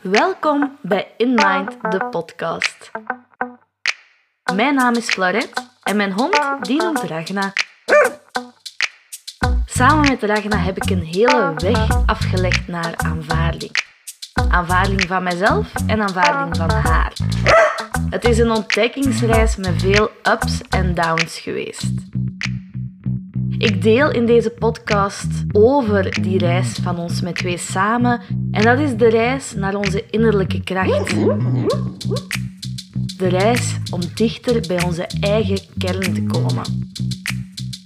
Welkom bij In Mind, de podcast. Mijn naam is Florette en mijn hond die noemt Ragna. Samen met Ragna heb ik een hele weg afgelegd naar aanvaarding. Aanvaarding van mezelf en aanvaarding van haar. Het is een ontdekkingsreis met veel ups en downs geweest. Ik deel in deze podcast over die reis van ons met twee samen. En dat is de reis naar onze innerlijke kracht. De reis om dichter bij onze eigen kern te komen.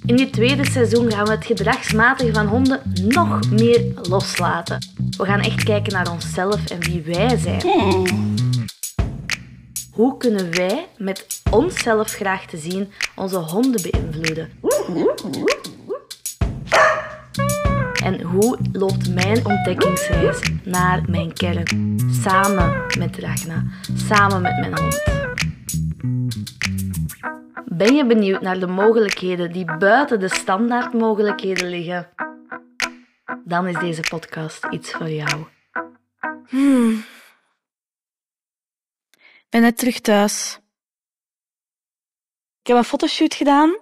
In dit tweede seizoen gaan we het gedragsmatige van honden nog meer loslaten. We gaan echt kijken naar onszelf en wie wij zijn. Hoe kunnen wij met onszelf graag te zien onze honden beïnvloeden? En hoe loopt mijn ontdekkingsreis naar mijn kern? Samen met Ragna, samen met mijn hond. Ben je benieuwd naar de mogelijkheden die buiten de standaardmogelijkheden liggen? Dan is deze podcast iets voor jou. Hmm. Ben net terug thuis. Ik heb een fotoshoot gedaan.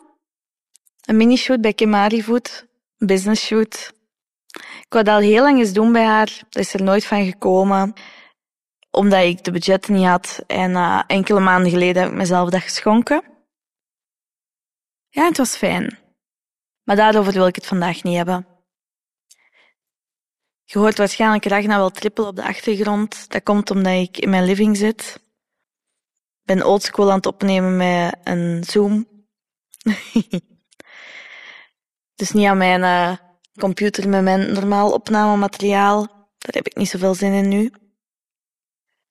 Een minishoot bij Kemari. Een business shoot. Ik wou al heel lang eens doen bij haar. Dat is er nooit van gekomen. Omdat ik de budgetten niet had. En uh, enkele maanden geleden heb ik mezelf dat geschonken. Ja, het was fijn. Maar daarover wil ik het vandaag niet hebben. Je hoort waarschijnlijk Ragna wel trippelen op de achtergrond. Dat komt omdat ik in mijn living zit. Ik ben oldschool aan het opnemen met een Zoom. dus niet aan mijn uh, computer met mijn normaal opnamemateriaal. Daar heb ik niet zoveel zin in nu.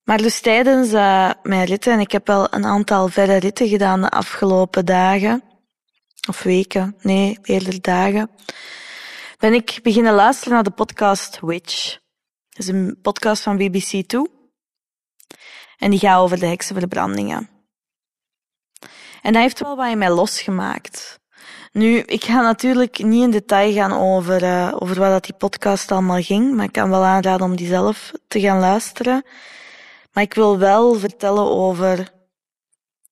Maar dus tijdens uh, mijn ritten, en ik heb wel een aantal verre ritten gedaan de afgelopen dagen, of weken, nee, eerder dagen, ben ik beginnen luisteren naar de podcast Witch. Dat is een podcast van BBC Two. En die gaat over de heksenverbrandingen. En dat heeft wel wat in mij losgemaakt. Nu, ik ga natuurlijk niet in detail gaan over, uh, over wat dat die podcast allemaal ging, maar ik kan wel aanraden om die zelf te gaan luisteren. Maar ik wil wel vertellen over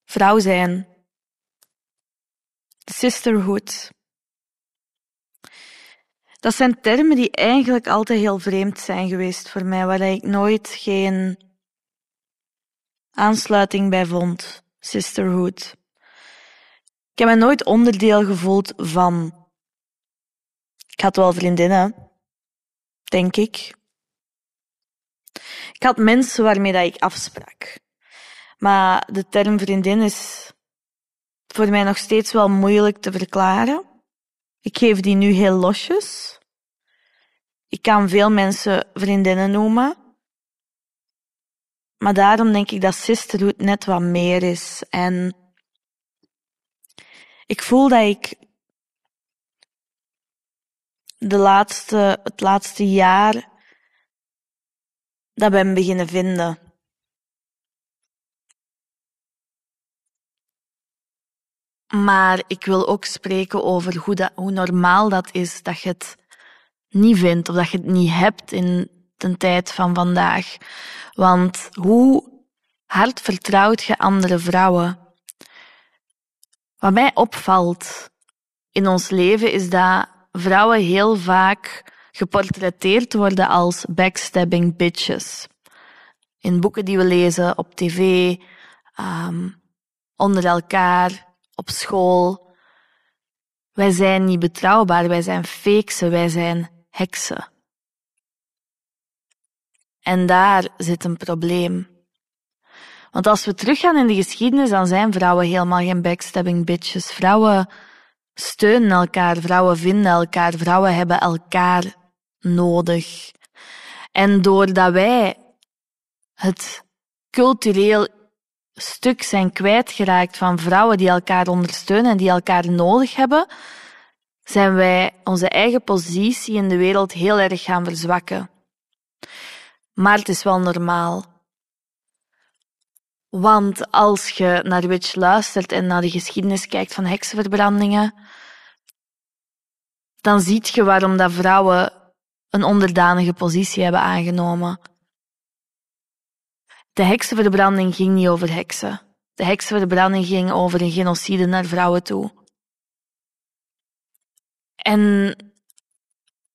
vrouw zijn. Sisterhood. Dat zijn termen die eigenlijk altijd heel vreemd zijn geweest voor mij, waar ik nooit geen aansluiting bij vond. Sisterhood. Ik heb me nooit onderdeel gevoeld van. Ik had wel vriendinnen, denk ik. Ik had mensen waarmee dat ik afsprak. Maar de term vriendin is voor mij nog steeds wel moeilijk te verklaren. Ik geef die nu heel losjes. Ik kan veel mensen vriendinnen noemen. Maar daarom denk ik dat sisterhood net wat meer is. En ik voel dat ik de laatste, het laatste jaar dat ben beginnen vinden. Maar ik wil ook spreken over hoe, dat, hoe normaal dat is dat je het niet vindt of dat je het niet hebt in de tijd van vandaag. Want hoe hard vertrouwt je andere vrouwen? Wat mij opvalt in ons leven is dat vrouwen heel vaak geportretteerd worden als backstabbing bitches. In boeken die we lezen, op tv, um, onder elkaar, op school. Wij zijn niet betrouwbaar, wij zijn feeksen, wij zijn heksen. En daar zit een probleem. Want als we teruggaan in de geschiedenis, dan zijn vrouwen helemaal geen backstabbing bitches. Vrouwen steunen elkaar, vrouwen vinden elkaar, vrouwen hebben elkaar nodig. En doordat wij het cultureel stuk zijn kwijtgeraakt van vrouwen die elkaar ondersteunen en die elkaar nodig hebben, zijn wij onze eigen positie in de wereld heel erg gaan verzwakken. Maar het is wel normaal. Want als je naar Witch luistert en naar de geschiedenis kijkt van heksenverbrandingen, dan zie je waarom dat vrouwen een onderdanige positie hebben aangenomen. De heksenverbranding ging niet over heksen. De heksenverbranding ging over een genocide naar vrouwen toe. En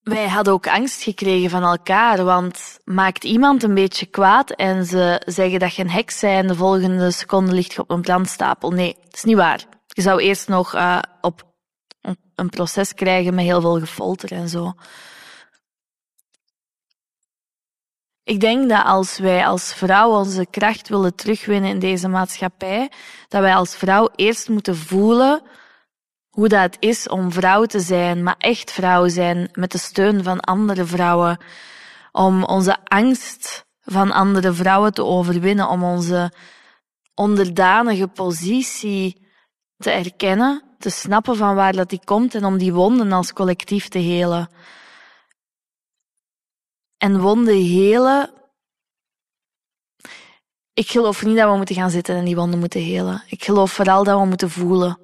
wij hadden ook angst gekregen van elkaar, want maakt iemand een beetje kwaad en ze zeggen dat je een heks bent en de volgende seconde ligt je op een brandstapel. Nee, dat is niet waar. Je zou eerst nog uh, op een proces krijgen met heel veel gefolter en zo. Ik denk dat als wij als vrouw onze kracht willen terugwinnen in deze maatschappij, dat wij als vrouw eerst moeten voelen hoe dat is om vrouw te zijn, maar echt vrouw zijn, met de steun van andere vrouwen. Om onze angst van andere vrouwen te overwinnen, om onze onderdanige positie te erkennen, te snappen van waar dat die komt en om die wonden als collectief te helen. En wonden helen. Ik geloof niet dat we moeten gaan zitten en die wonden moeten helen. Ik geloof vooral dat we moeten voelen.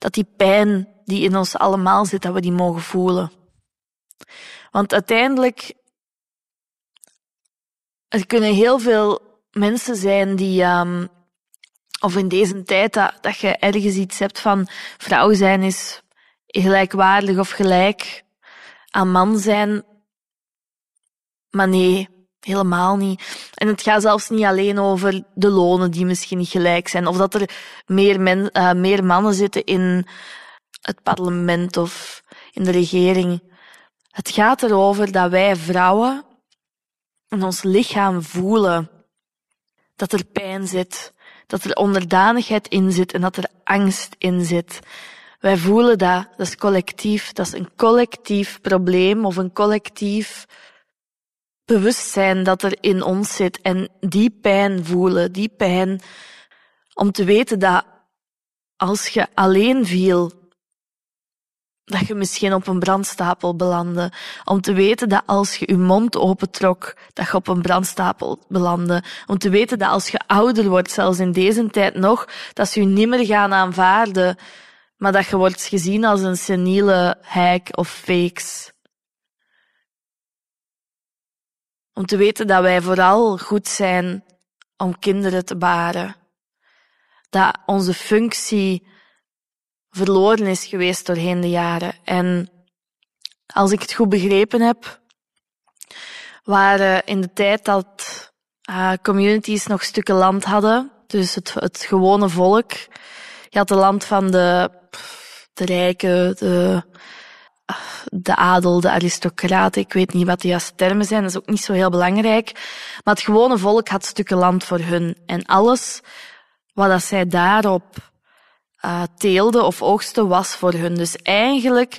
Dat die pijn die in ons allemaal zit, dat we die mogen voelen. Want uiteindelijk, er kunnen heel veel mensen zijn die, um, of in deze tijd, dat, dat je ergens iets hebt van vrouw zijn is gelijkwaardig of gelijk aan man zijn. Maar nee, helemaal niet. En het gaat zelfs niet alleen over de lonen die misschien niet gelijk zijn, of dat er meer, men, uh, meer mannen zitten in het parlement of in de regering. Het gaat erover dat wij vrouwen in ons lichaam voelen dat er pijn zit, dat er onderdanigheid in zit en dat er angst in zit. Wij voelen dat, dat is collectief, dat is een collectief probleem of een collectief bewustzijn dat er in ons zit en die pijn voelen, die pijn om te weten dat als je alleen viel, dat je misschien op een brandstapel belandde. Om te weten dat als je je mond opentrok, dat je op een brandstapel belandde. Om te weten dat als je ouder wordt, zelfs in deze tijd nog, dat ze je niet meer gaan aanvaarden, maar dat je wordt gezien als een seniele hijk of fakes. Om te weten dat wij vooral goed zijn om kinderen te baren. Dat onze functie verloren is geweest doorheen de jaren. En als ik het goed begrepen heb, waren in de tijd dat uh, communities nog stukken land hadden, dus het, het gewone volk. Je had het land van de, de rijken, de de adel, de aristocraten, ik weet niet wat de juiste termen zijn, dat is ook niet zo heel belangrijk. Maar het gewone volk had stukken land voor hun. En alles wat dat zij daarop uh, teelden of oogsten was voor hun. Dus eigenlijk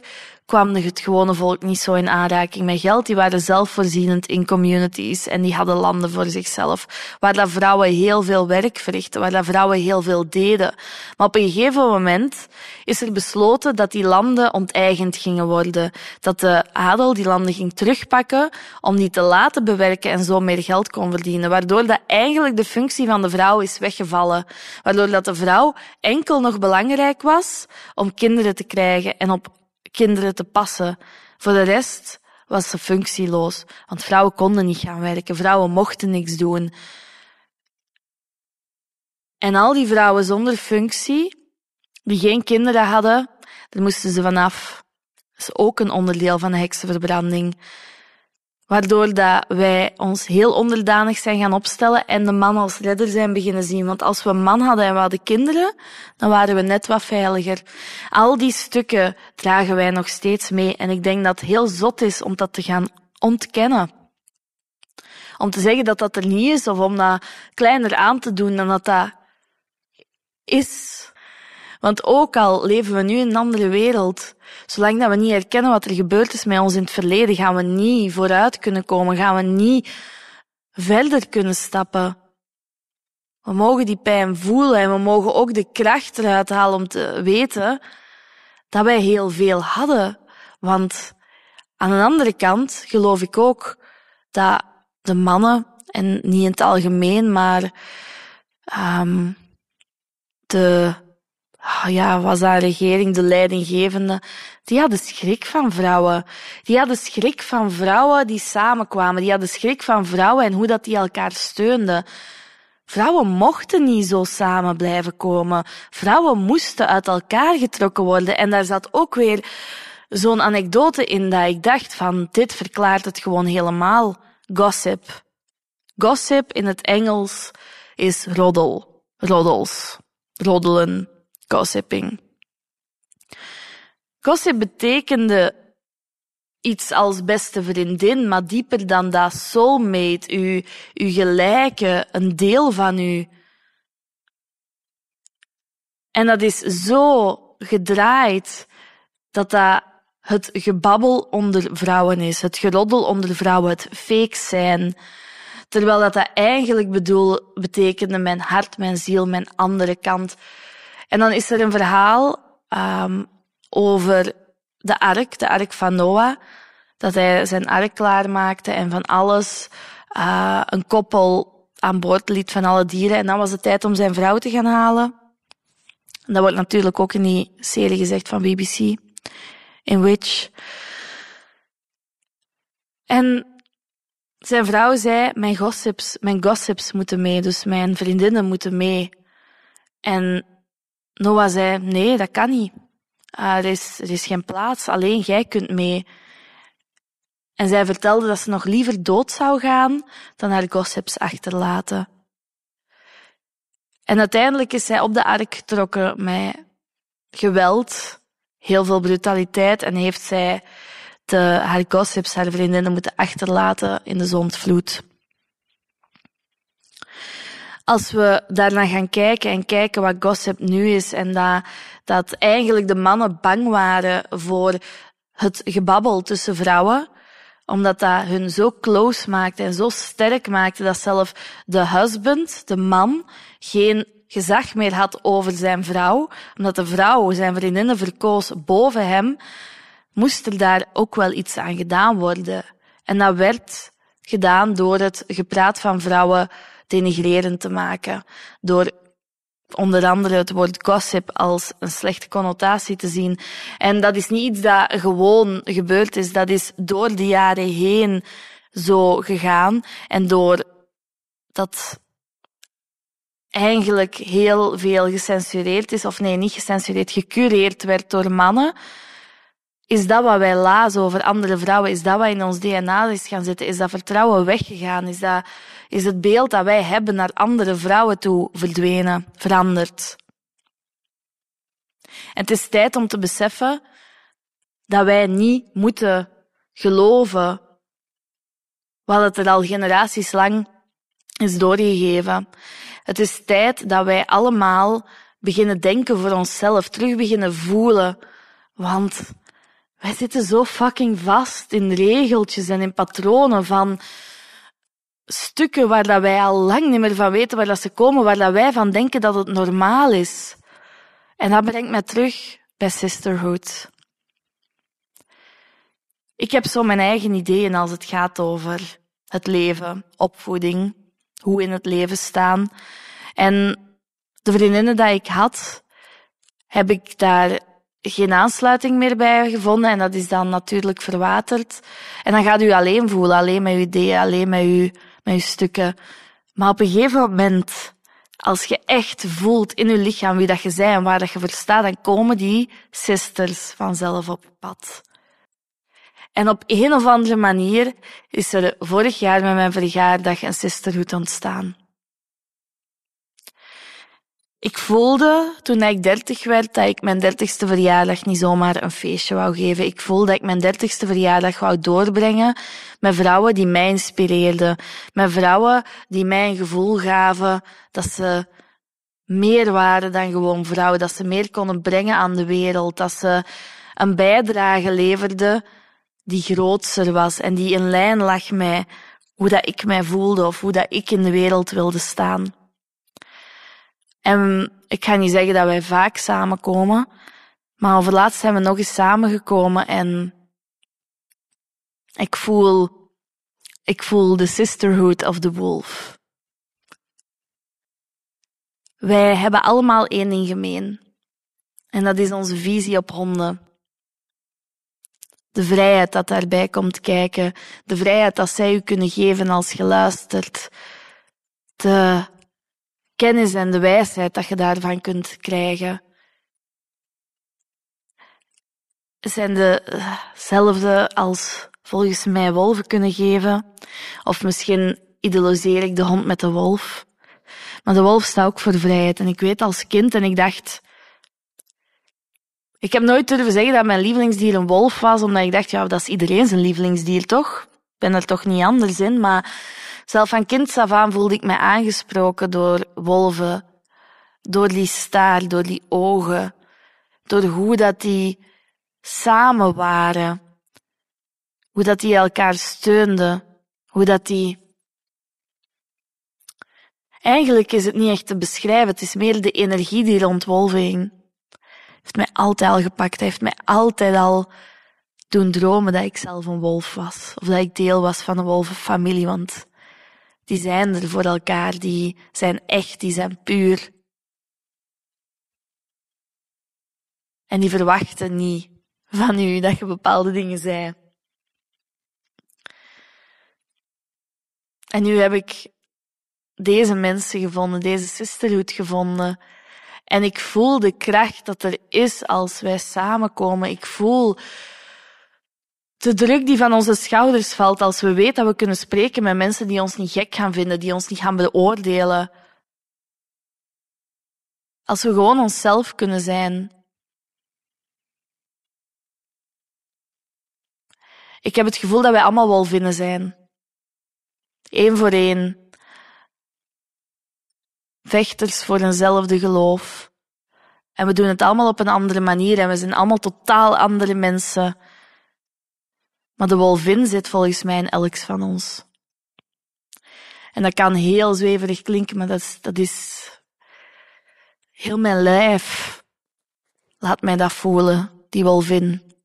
kwam het gewone volk niet zo in aanraking met geld. Die waren zelfvoorzienend in communities en die hadden landen voor zichzelf. Waar dat vrouwen heel veel werk verrichten, waar dat vrouwen heel veel deden. Maar op een gegeven moment is er besloten dat die landen onteigend gingen worden. Dat de adel die landen ging terugpakken om die te laten bewerken en zo meer geld kon verdienen. Waardoor dat eigenlijk de functie van de vrouw is weggevallen. Waardoor dat de vrouw enkel nog belangrijk was om kinderen te krijgen en op kinderen te passen. Voor de rest was ze functieloos, want vrouwen konden niet gaan werken, vrouwen mochten niks doen. En al die vrouwen zonder functie, die geen kinderen hadden, daar moesten ze vanaf. Dat is ook een onderdeel van de heksenverbranding. Waardoor dat wij ons heel onderdanig zijn gaan opstellen en de man als redder zijn beginnen zien. Want als we een man hadden en we hadden kinderen, dan waren we net wat veiliger. Al die stukken dragen wij nog steeds mee. En ik denk dat het heel zot is om dat te gaan ontkennen. Om te zeggen dat dat er niet is, of om dat kleiner aan te doen dan dat dat is. Want ook al leven we nu in een andere wereld, zolang dat we niet herkennen wat er gebeurd is met ons in het verleden, gaan we niet vooruit kunnen komen, gaan we niet verder kunnen stappen. We mogen die pijn voelen en we mogen ook de kracht eruit halen om te weten dat wij heel veel hadden. Want aan de andere kant geloof ik ook dat de mannen, en niet in het algemeen, maar um, de ja, was dat regering, de leidinggevende, die hadden schrik van vrouwen. Die hadden schrik van vrouwen die samenkwamen. Die hadden schrik van vrouwen en hoe dat die elkaar steunden. Vrouwen mochten niet zo samen blijven komen. Vrouwen moesten uit elkaar getrokken worden. En daar zat ook weer zo'n anekdote in dat ik dacht van, dit verklaart het gewoon helemaal. Gossip. Gossip in het Engels is roddel. Roddels. Roddelen. Gossiping. Gossip betekende iets als beste vriendin, maar dieper dan dat soulmate, uw, uw gelijke, een deel van u. En dat is zo gedraaid dat dat het gebabbel onder vrouwen is, het geroddel onder vrouwen, het fake zijn. Terwijl dat, dat eigenlijk bedoel, betekende mijn hart, mijn ziel, mijn andere kant. En dan is er een verhaal um, over de ark, de ark van Noah, dat hij zijn ark klaarmaakte en van alles uh, een koppel aan boord liet van alle dieren. En dan was het tijd om zijn vrouw te gaan halen. En dat wordt natuurlijk ook in die serie gezegd van BBC, in Witch. En zijn vrouw zei, mijn gossips, mijn gossips moeten mee, dus mijn vriendinnen moeten mee. En Noah zei, nee, dat kan niet. Uh, er, is, er is geen plaats, alleen jij kunt mee. En zij vertelde dat ze nog liever dood zou gaan dan haar gossips achterlaten. En uiteindelijk is zij op de ark getrokken met geweld, heel veel brutaliteit en heeft zij de, haar gossips, haar vriendinnen moeten achterlaten in de zondvloed. Als we daarna gaan kijken en kijken wat gossip nu is en dat, dat eigenlijk de mannen bang waren voor het gebabbel tussen vrouwen, omdat dat hun zo close maakte en zo sterk maakte dat zelf de husband, de man, geen gezag meer had over zijn vrouw, omdat de vrouw zijn vriendinnen verkoos boven hem, moest er daar ook wel iets aan gedaan worden. En dat werd gedaan door het gepraat van vrouwen denigrerend te maken, door onder andere het woord gossip als een slechte connotatie te zien. En dat is niet iets dat gewoon gebeurd is, dat is door de jaren heen zo gegaan en door dat eigenlijk heel veel gecensureerd is, of nee, niet gecensureerd, gecureerd werd door mannen, is dat wat wij lazen over andere vrouwen, is dat wat in ons DNA is gaan zitten, is dat vertrouwen weggegaan, is dat is het beeld dat wij hebben naar andere vrouwen toe verdwenen, veranderd. Het is tijd om te beseffen dat wij niet moeten geloven wat het er al generaties lang is doorgegeven. Het is tijd dat wij allemaal beginnen denken voor onszelf, terug beginnen voelen. Want wij zitten zo fucking vast in regeltjes en in patronen van stukken waar dat wij al lang niet meer van weten waar dat ze komen, waar dat wij van denken dat het normaal is. En dat brengt mij terug bij sisterhood. Ik heb zo mijn eigen ideeën als het gaat over het leven, opvoeding, hoe in het leven staan. En de vriendinnen die ik had, heb ik daar geen aansluiting meer bij gevonden en dat is dan natuurlijk verwaterd. En dan gaat u alleen voelen, alleen met uw ideeën, alleen met uw met je stukken. Maar op een gegeven moment, als je echt voelt in je lichaam wie dat je bent en waar dat je voor staat, dan komen die sisters vanzelf op pad. En op een of andere manier is er vorig jaar met mijn verjaardag een sisterhood ontstaan. Ik voelde toen ik dertig werd dat ik mijn dertigste verjaardag niet zomaar een feestje wou geven. Ik voelde dat ik mijn dertigste verjaardag wou doorbrengen met vrouwen die mij inspireerden. Met vrouwen die mij een gevoel gaven dat ze meer waren dan gewoon vrouwen. Dat ze meer konden brengen aan de wereld. Dat ze een bijdrage leverden die grootser was en die in lijn lag met hoe dat ik mij voelde of hoe dat ik in de wereld wilde staan. En ik ga niet zeggen dat wij vaak samenkomen, maar overlaatst zijn we nog eens samengekomen en ik voel, ik voel de sisterhood of the wolf. Wij hebben allemaal één ding gemeen. En dat is onze visie op honden. De vrijheid dat daarbij komt kijken. De vrijheid dat zij u kunnen geven als je luistert. De kennis en de wijsheid dat je daarvan kunt krijgen. Zijn dezelfde als volgens mij wolven kunnen geven. Of misschien idealiseer ik de hond met de wolf. Maar de wolf staat ook voor vrijheid. En ik weet als kind en ik dacht, ik heb nooit durven zeggen dat mijn lievelingsdier een wolf was, omdat ik dacht, ja, dat is iedereen zijn lievelingsdier, toch? Ik ben er toch niet anders in, maar zelf van kind af aan voelde ik mij aangesproken door wolven, door die staar, door die ogen, door hoe dat die samen waren, hoe dat die elkaar steunden, hoe dat die Eigenlijk is het niet echt te beschrijven, het is meer de energie die rond wolven hing heeft mij altijd al gepakt. Hij heeft mij altijd al doen dromen dat ik zelf een wolf was. Of dat ik deel was van een wolvenfamilie, want die zijn er voor elkaar, die zijn echt, die zijn puur. En die verwachten niet van u dat je bepaalde dingen zei. En nu heb ik deze mensen gevonden, deze sisterhood gevonden, en ik voel de kracht dat er is als wij samenkomen. Ik voel de druk die van onze schouders valt als we weten dat we kunnen spreken met mensen die ons niet gek gaan vinden, die ons niet gaan beoordelen. Als we gewoon onszelf kunnen zijn. Ik heb het gevoel dat wij allemaal wolvinnen zijn. Eén voor één vechters voor eenzelfde geloof. En we doen het allemaal op een andere manier en we zijn allemaal totaal andere mensen. Maar de wolvin zit volgens mij in elk van ons. En dat kan heel zweverig klinken, maar dat is, dat is heel mijn lijf. Laat mij dat voelen, die wolvin.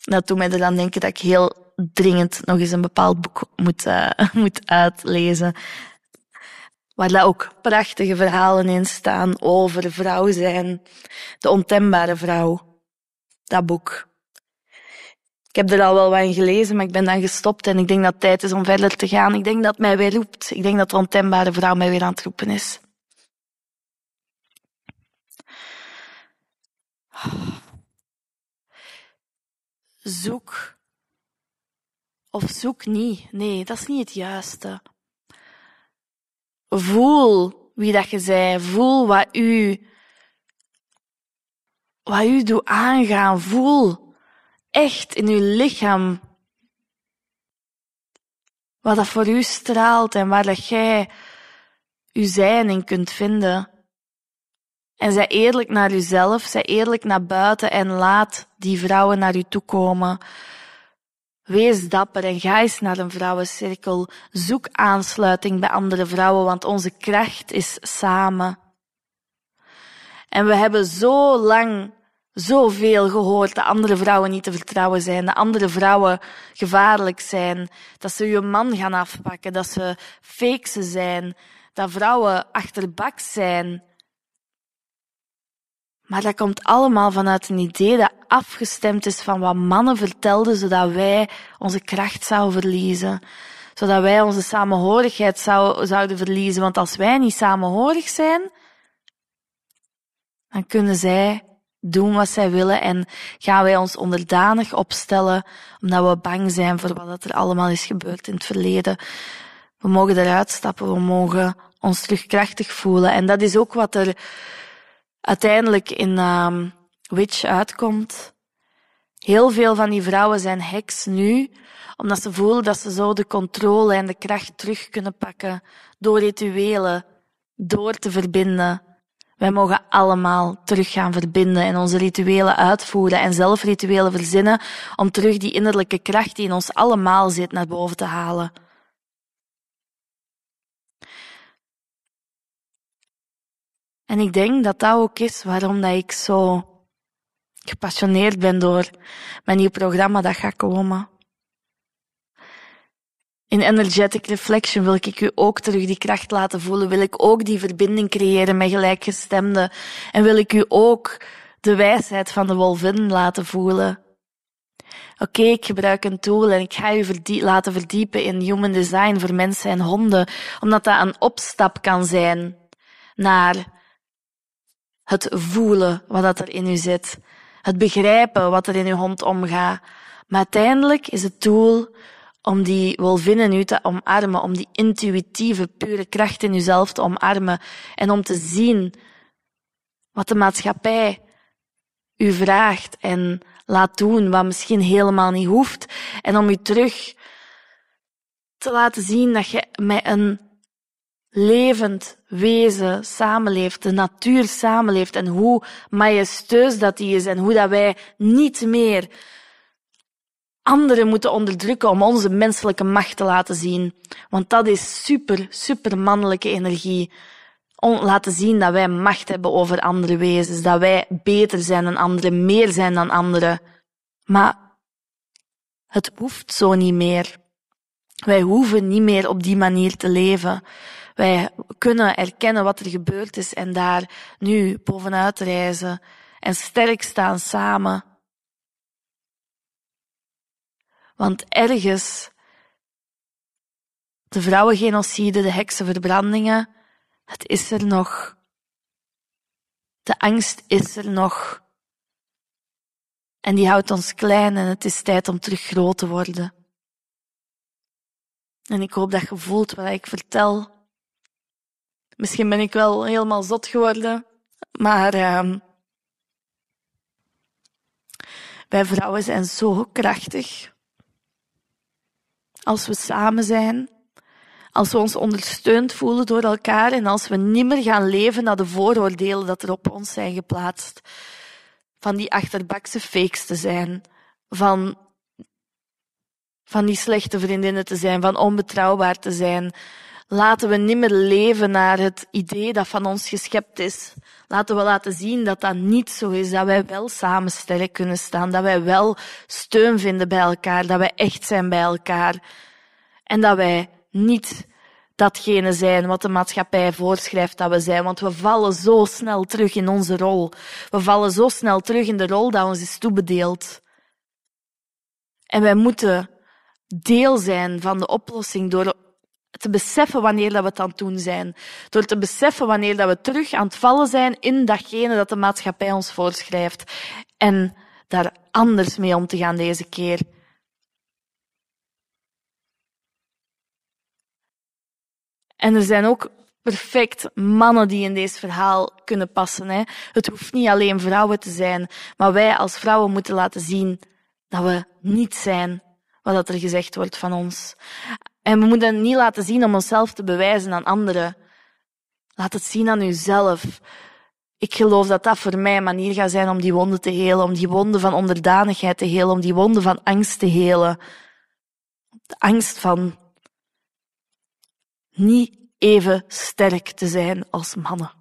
Dat doet mij er dan denken dat ik heel dringend nog eens een bepaald boek moet, uh, moet uitlezen. Waar daar ook prachtige verhalen in staan over vrouw zijn. De ontembare vrouw. Dat boek. Ik heb er al wel wat in gelezen, maar ik ben dan gestopt en ik denk dat het tijd is om verder te gaan. Ik denk dat mij weer roept. Ik denk dat de ontembare vrouw mij weer aan het roepen is. Zoek of zoek niet. Nee, dat is niet het juiste. Voel wie dat je zij. Voel wat u, wat u doet aangaan. Voel echt in uw lichaam wat dat voor u straalt en waar dat jij uw zijn in kunt vinden. En zij eerlijk naar uzelf, zij eerlijk naar buiten en laat die vrouwen naar u toe komen. Wees dapper en ga eens naar een vrouwencirkel. Zoek aansluiting bij andere vrouwen, want onze kracht is samen. En we hebben zo lang zoveel gehoord dat andere vrouwen niet te vertrouwen zijn, dat andere vrouwen gevaarlijk zijn, dat ze je man gaan afpakken, dat ze fake zijn, dat vrouwen achterbaks zijn. Maar dat komt allemaal vanuit een idee dat afgestemd is van wat mannen vertelden, zodat wij onze kracht zouden verliezen. Zodat wij onze samenhorigheid zou, zouden verliezen. Want als wij niet samenhorig zijn, dan kunnen zij doen wat zij willen en gaan wij ons onderdanig opstellen, omdat we bang zijn voor wat er allemaal is gebeurd in het verleden. We mogen eruit stappen, we mogen ons terug krachtig voelen. En dat is ook wat er uiteindelijk in um, Witch uitkomt. Heel veel van die vrouwen zijn heks nu, omdat ze voelen dat ze zo de controle en de kracht terug kunnen pakken door rituelen, door te verbinden. Wij mogen allemaal terug gaan verbinden en onze rituelen uitvoeren en zelf rituelen verzinnen om terug die innerlijke kracht die in ons allemaal zit naar boven te halen. En ik denk dat dat ook is waarom dat ik zo gepassioneerd ben door mijn nieuw programma dat gaat komen. In energetic reflection wil ik u ook terug die kracht laten voelen. Wil ik ook die verbinding creëren met gelijkgestemden. En wil ik u ook de wijsheid van de wolvin laten voelen. Oké, ik gebruik een tool en ik ga u laten verdiepen in human design voor mensen en honden, omdat dat een opstap kan zijn naar het voelen wat er in u zit, het begrijpen wat er in uw hond omgaat. Maar uiteindelijk is het tool om die wolvin u te omarmen, om die intuïtieve, pure kracht in uzelf te omarmen en om te zien wat de maatschappij u vraagt en laat doen wat misschien helemaal niet hoeft. En om u terug te laten zien dat je met een levend wezen samenleeft, de natuur samenleeft en hoe majesteus dat die is en hoe dat wij niet meer anderen moeten onderdrukken om onze menselijke macht te laten zien. Want dat is super, super mannelijke energie. Om laten zien dat wij macht hebben over andere wezens, dat wij beter zijn dan anderen, meer zijn dan anderen. Maar het hoeft zo niet meer. Wij hoeven niet meer op die manier te leven. Wij kunnen erkennen wat er gebeurd is en daar nu bovenuit reizen en sterk staan samen. Want ergens, de vrouwengenocide, de heksenverbrandingen, het is er nog. De angst is er nog. En die houdt ons klein en het is tijd om terug groot te worden. En ik hoop dat je voelt wat ik vertel. Misschien ben ik wel helemaal zot geworden, maar uh, wij vrouwen zijn zo krachtig. Als we samen zijn, als we ons ondersteund voelen door elkaar en als we niet meer gaan leven naar de vooroordelen dat er op ons zijn geplaatst. Van die achterbakse fakes te zijn, van, van die slechte vriendinnen te zijn, van onbetrouwbaar te zijn. Laten we niet meer leven naar het idee dat van ons geschept is. Laten we laten zien dat dat niet zo is, dat wij wel samen sterk kunnen staan, dat wij wel steun vinden bij elkaar, dat wij echt zijn bij elkaar. En dat wij niet datgene zijn wat de maatschappij voorschrijft dat we zijn, want we vallen zo snel terug in onze rol. We vallen zo snel terug in de rol dat ons is toebedeeld. En wij moeten deel zijn van de oplossing door te beseffen wanneer dat we het aan het doen zijn. Door te beseffen wanneer dat we terug aan het vallen zijn in datgene dat de maatschappij ons voorschrijft. En daar anders mee om te gaan deze keer. En er zijn ook perfect mannen die in deze verhaal kunnen passen. Hè. Het hoeft niet alleen vrouwen te zijn, maar wij als vrouwen moeten laten zien dat we niet zijn wat er gezegd wordt van ons. En we moeten het niet laten zien om onszelf te bewijzen aan anderen. Laat het zien aan uzelf. Ik geloof dat dat voor mij een manier gaat zijn om die wonden te helen, om die wonden van onderdanigheid te helen, om die wonden van angst te helen. De angst van niet even sterk te zijn als mannen.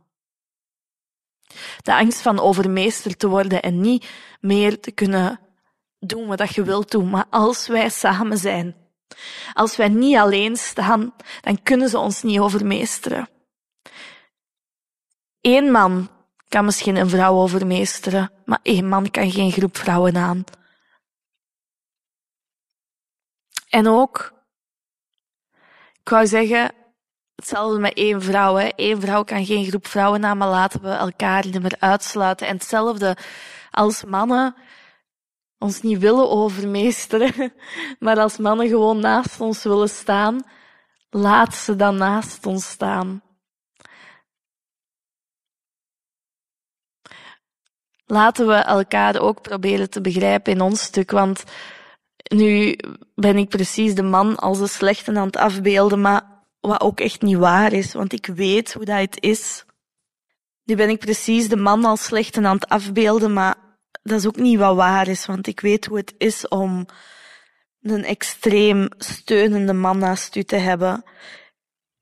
De angst van overmeesterd te worden en niet meer te kunnen doen wat je wilt doen, maar als wij samen zijn, als wij niet alleen staan, dan kunnen ze ons niet overmeesteren. Eén man kan misschien een vrouw overmeesteren, maar één man kan geen groep vrouwen aan. En ook, ik wou zeggen, hetzelfde met één vrouw. Hè. Eén vrouw kan geen groep vrouwen aan, maar laten we elkaar niet meer uitsluiten. En hetzelfde als mannen ons niet willen overmeesteren, maar als mannen gewoon naast ons willen staan, laat ze dan naast ons staan. Laten we elkaar ook proberen te begrijpen in ons stuk, want nu ben ik precies de man als de slechte aan het afbeelden, maar wat ook echt niet waar is, want ik weet hoe dat het is. Nu ben ik precies de man als slechte aan het afbeelden, maar dat is ook niet wat waar is, want ik weet hoe het is om een extreem steunende man naast u te hebben.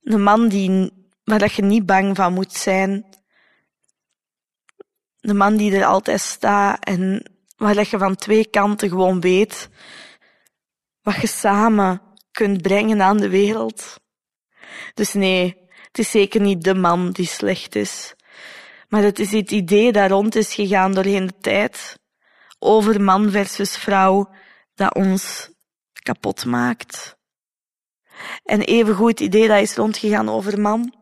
Een man die, waar dat je niet bang van moet zijn. Een man die er altijd staat en waar je van twee kanten gewoon weet wat je samen kunt brengen aan de wereld. Dus nee, het is zeker niet de man die slecht is. Maar het is het idee dat rond is gegaan doorheen de tijd. Over man versus vrouw, dat ons kapot maakt. En evengoed het idee dat is rondgegaan over man.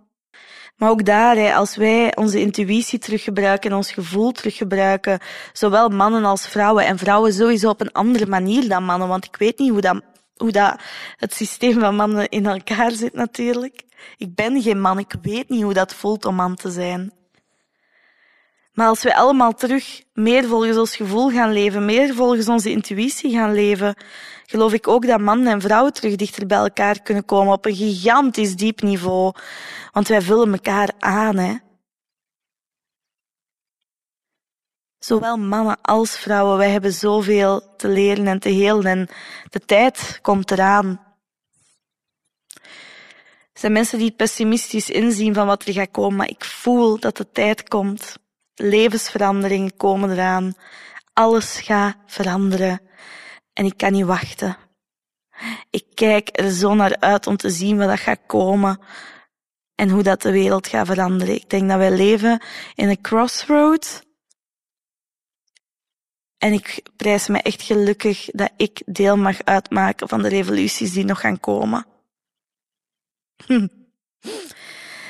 Maar ook daar, als wij onze intuïtie teruggebruiken en ons gevoel teruggebruiken, zowel mannen als vrouwen, en vrouwen sowieso op een andere manier dan mannen, want ik weet niet hoe dat, hoe dat het systeem van mannen in elkaar zit natuurlijk. Ik ben geen man, ik weet niet hoe dat voelt om man te zijn. Maar als we allemaal terug meer volgens ons gevoel gaan leven, meer volgens onze intuïtie gaan leven, geloof ik ook dat mannen en vrouwen terug dichter bij elkaar kunnen komen op een gigantisch diep niveau. Want wij vullen elkaar aan, hè. Zowel mannen als vrouwen, wij hebben zoveel te leren en te helen en de tijd komt eraan. Er zijn mensen die het pessimistisch inzien van wat er gaat komen, maar ik voel dat de tijd komt. Levensveranderingen komen eraan. Alles gaat veranderen. En ik kan niet wachten. Ik kijk er zo naar uit om te zien wat dat gaat komen en hoe dat de wereld gaat veranderen. Ik denk dat wij leven in een crossroad. En ik prijs me echt gelukkig dat ik deel mag uitmaken van de revoluties die nog gaan komen. Hm.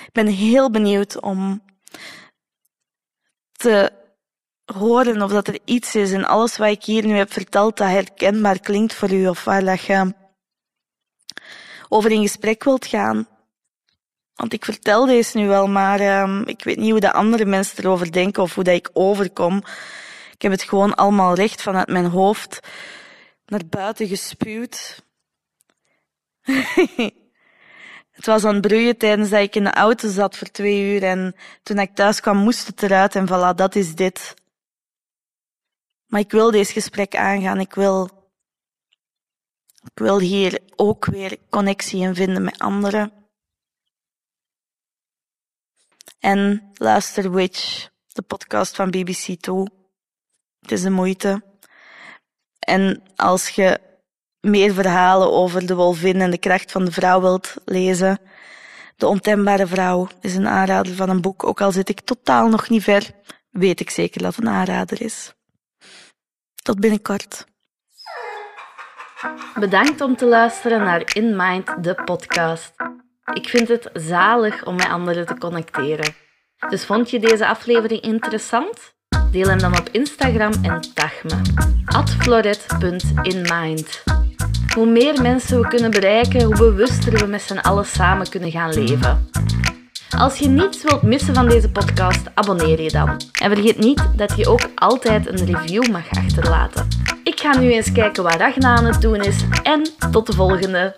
Ik ben heel benieuwd om te horen of dat er iets is in alles wat ik hier nu heb verteld dat herkenbaar klinkt voor u of waar dat je over in gesprek wilt gaan. Want ik vertel deze nu wel, maar um, ik weet niet hoe de andere mensen erover denken of hoe dat ik overkom. Ik heb het gewoon allemaal recht vanuit mijn hoofd naar buiten gespuwd. Het was aan het broeien tijdens dat ik in de auto zat voor twee uur en toen ik thuis kwam moest het eruit en voilà, dat is dit. Maar ik wil deze gesprek aangaan. Ik wil, ik wil hier ook weer connectie in vinden met anderen. En luister Witch, de podcast van BBC toe. Het is de moeite. En als je meer verhalen over de wolvin en de kracht van de vrouw wilt lezen, De Ontembare Vrouw is een aanrader van een boek. Ook al zit ik totaal nog niet ver, weet ik zeker dat het een aanrader is. Tot binnenkort. Bedankt om te luisteren naar In Mind, de podcast. Ik vind het zalig om met anderen te connecteren. Dus vond je deze aflevering interessant? Deel hem dan op Instagram en tag me. floret.inmind. Hoe meer mensen we kunnen bereiken, hoe bewuster we met z'n allen samen kunnen gaan leven. Als je niets wilt missen van deze podcast, abonneer je dan. En vergeet niet dat je ook altijd een review mag achterlaten. Ik ga nu eens kijken wat Ragna aan het doen is en tot de volgende.